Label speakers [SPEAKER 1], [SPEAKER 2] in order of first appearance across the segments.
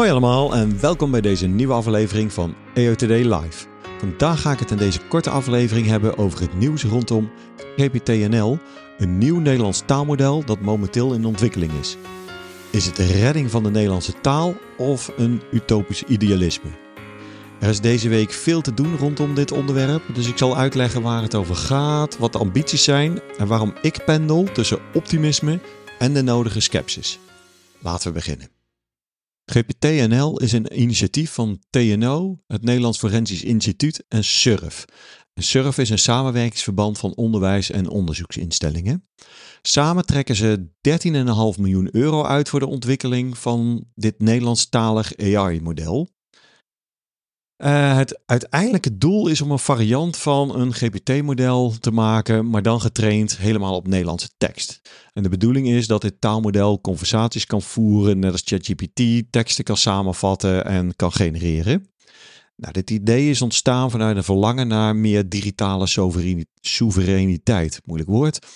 [SPEAKER 1] Hoi allemaal en welkom bij deze nieuwe aflevering van EOTD Live. Vandaag ga ik het in deze korte aflevering hebben over het nieuws rondom GPTNL, een nieuw Nederlands taalmodel dat momenteel in ontwikkeling is. Is het de redding van de Nederlandse taal of een utopisch idealisme? Er is deze week veel te doen rondom dit onderwerp, dus ik zal uitleggen waar het over gaat, wat de ambities zijn en waarom ik pendel tussen optimisme en de nodige sceptisch. Laten we beginnen. GPTNL is een initiatief van TNO, het Nederlands Forensisch Instituut en SURF. SURF is een samenwerkingsverband van onderwijs- en onderzoeksinstellingen. Samen trekken ze 13,5 miljoen euro uit voor de ontwikkeling van dit Nederlandstalig AI-model. Uh, het uiteindelijke doel is om een variant van een GPT-model te maken, maar dan getraind helemaal op Nederlandse tekst. En de bedoeling is dat dit taalmodel conversaties kan voeren, net als ChatGPT, teksten kan samenvatten en kan genereren. Nou, dit idee is ontstaan vanuit een verlangen naar meer digitale soevereiniteit. Moeilijk woord.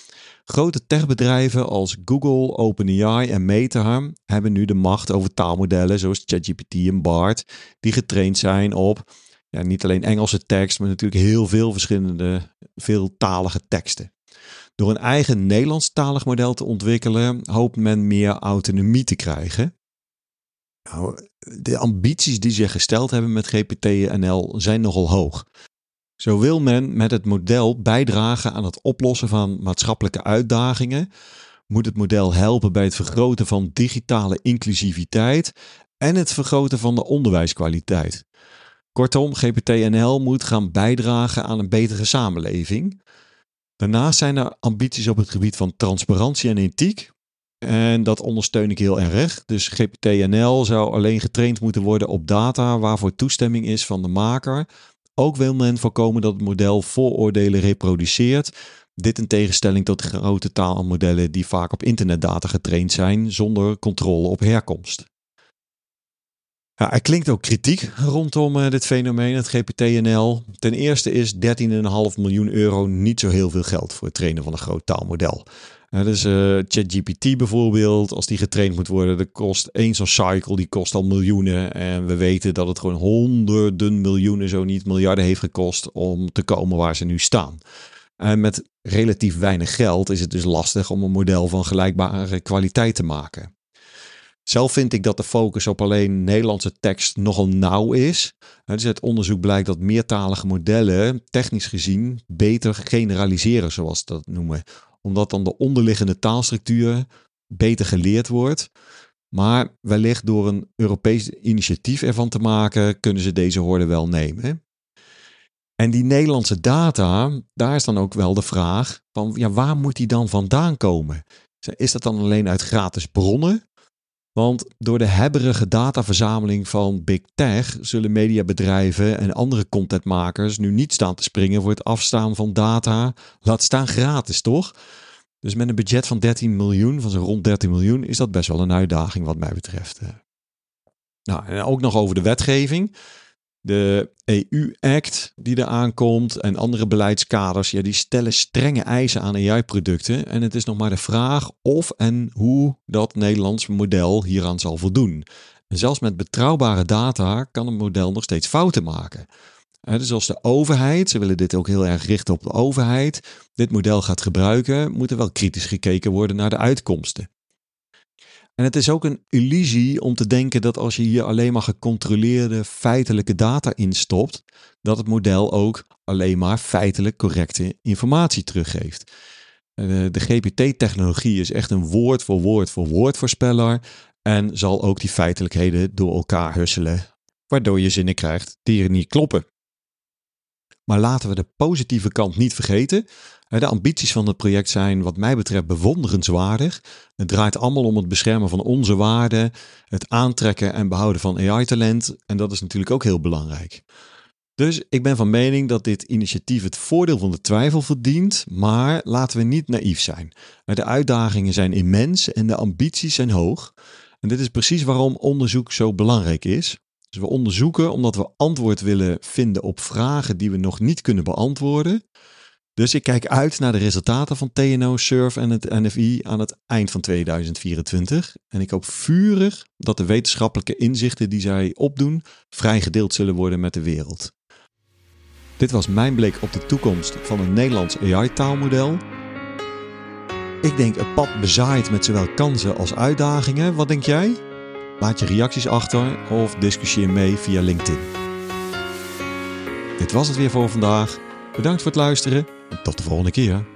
[SPEAKER 1] Grote techbedrijven als Google, OpenAI en Meta hebben nu de macht over taalmodellen zoals ChatGPT en BART, die getraind zijn op ja, niet alleen Engelse tekst, maar natuurlijk heel veel verschillende veeltalige teksten. Door een eigen Nederlandstalig model te ontwikkelen, hoopt men meer autonomie te krijgen. Nou, de ambities die ze gesteld hebben met GPT-NL zijn nogal hoog. Zo wil men met het model bijdragen aan het oplossen van maatschappelijke uitdagingen, moet het model helpen bij het vergroten van digitale inclusiviteit en het vergroten van de onderwijskwaliteit. Kortom, GPT-NL moet gaan bijdragen aan een betere samenleving. Daarnaast zijn er ambities op het gebied van transparantie en ethiek. En dat ondersteun ik heel erg. Dus GPT-NL zou alleen getraind moeten worden op data waarvoor toestemming is van de maker ook wil men voorkomen dat het model vooroordelen reproduceert. Dit in tegenstelling tot grote taalmodellen die vaak op internetdata getraind zijn zonder controle op herkomst. Ja, er klinkt ook kritiek rondom uh, dit fenomeen, het GPTNL. Ten eerste is 13,5 miljoen euro niet zo heel veel geld voor het trainen van een groot taalmodel. Dus uh, ChatGPT bijvoorbeeld, als die getraind moet worden, dat kost één zo'n cycle, die kost al miljoenen. En we weten dat het gewoon honderden miljoenen, zo niet miljarden heeft gekost om te komen waar ze nu staan. En met relatief weinig geld is het dus lastig om een model van gelijkbare kwaliteit te maken. Zelf vind ik dat de focus op alleen Nederlandse tekst nogal nauw is. Dus het onderzoek blijkt dat meertalige modellen technisch gezien beter generaliseren, zoals ze dat noemen. Omdat dan de onderliggende taalstructuur beter geleerd wordt. Maar wellicht door een Europees initiatief ervan te maken, kunnen ze deze hoorde wel nemen. En die Nederlandse data, daar is dan ook wel de vraag van ja, waar moet die dan vandaan komen? Is dat dan alleen uit gratis bronnen? Want door de hebberige dataverzameling van Big Tech zullen mediabedrijven en andere contentmakers nu niet staan te springen voor het afstaan van data. Laat staan gratis, toch? Dus met een budget van 13 miljoen, van zo'n rond 13 miljoen, is dat best wel een uitdaging wat mij betreft. Nou, en ook nog over de wetgeving de EU-act die er aankomt en andere beleidskaders, ja, die stellen strenge eisen aan AI-producten. En het is nog maar de vraag of en hoe dat Nederlands model hieraan zal voldoen. En zelfs met betrouwbare data kan een model nog steeds fouten maken. dus als de overheid, ze willen dit ook heel erg richten op de overheid, dit model gaat gebruiken, moet er wel kritisch gekeken worden naar de uitkomsten. En het is ook een illusie om te denken dat als je hier alleen maar gecontroleerde feitelijke data instopt, dat het model ook alleen maar feitelijk correcte informatie teruggeeft. Eh, de GPT-technologie is echt een woord voor woord voor woord voorspeller en zal ook die feitelijkheden door elkaar husselen, waardoor je zinnen krijgt die er niet kloppen. Maar laten we de positieve kant niet vergeten. De ambities van het project zijn wat mij betreft bewonderenswaardig. Het draait allemaal om het beschermen van onze waarden, het aantrekken en behouden van AI-talent. En dat is natuurlijk ook heel belangrijk. Dus ik ben van mening dat dit initiatief het voordeel van de twijfel verdient, maar laten we niet naïef zijn. De uitdagingen zijn immens en de ambities zijn hoog. En dit is precies waarom onderzoek zo belangrijk is. Dus we onderzoeken omdat we antwoord willen vinden op vragen die we nog niet kunnen beantwoorden. Dus ik kijk uit naar de resultaten van TNO, SURF en het NFI aan het eind van 2024. En ik hoop vurig dat de wetenschappelijke inzichten die zij opdoen vrijgedeeld zullen worden met de wereld. Dit was mijn blik op de toekomst van een Nederlands AI-taalmodel. Ik denk een pad bezaaid met zowel kansen als uitdagingen. Wat denk jij? Laat je reacties achter of discussieer mee via LinkedIn. Dit was het weer voor vandaag. Bedankt voor het luisteren en tot de volgende keer.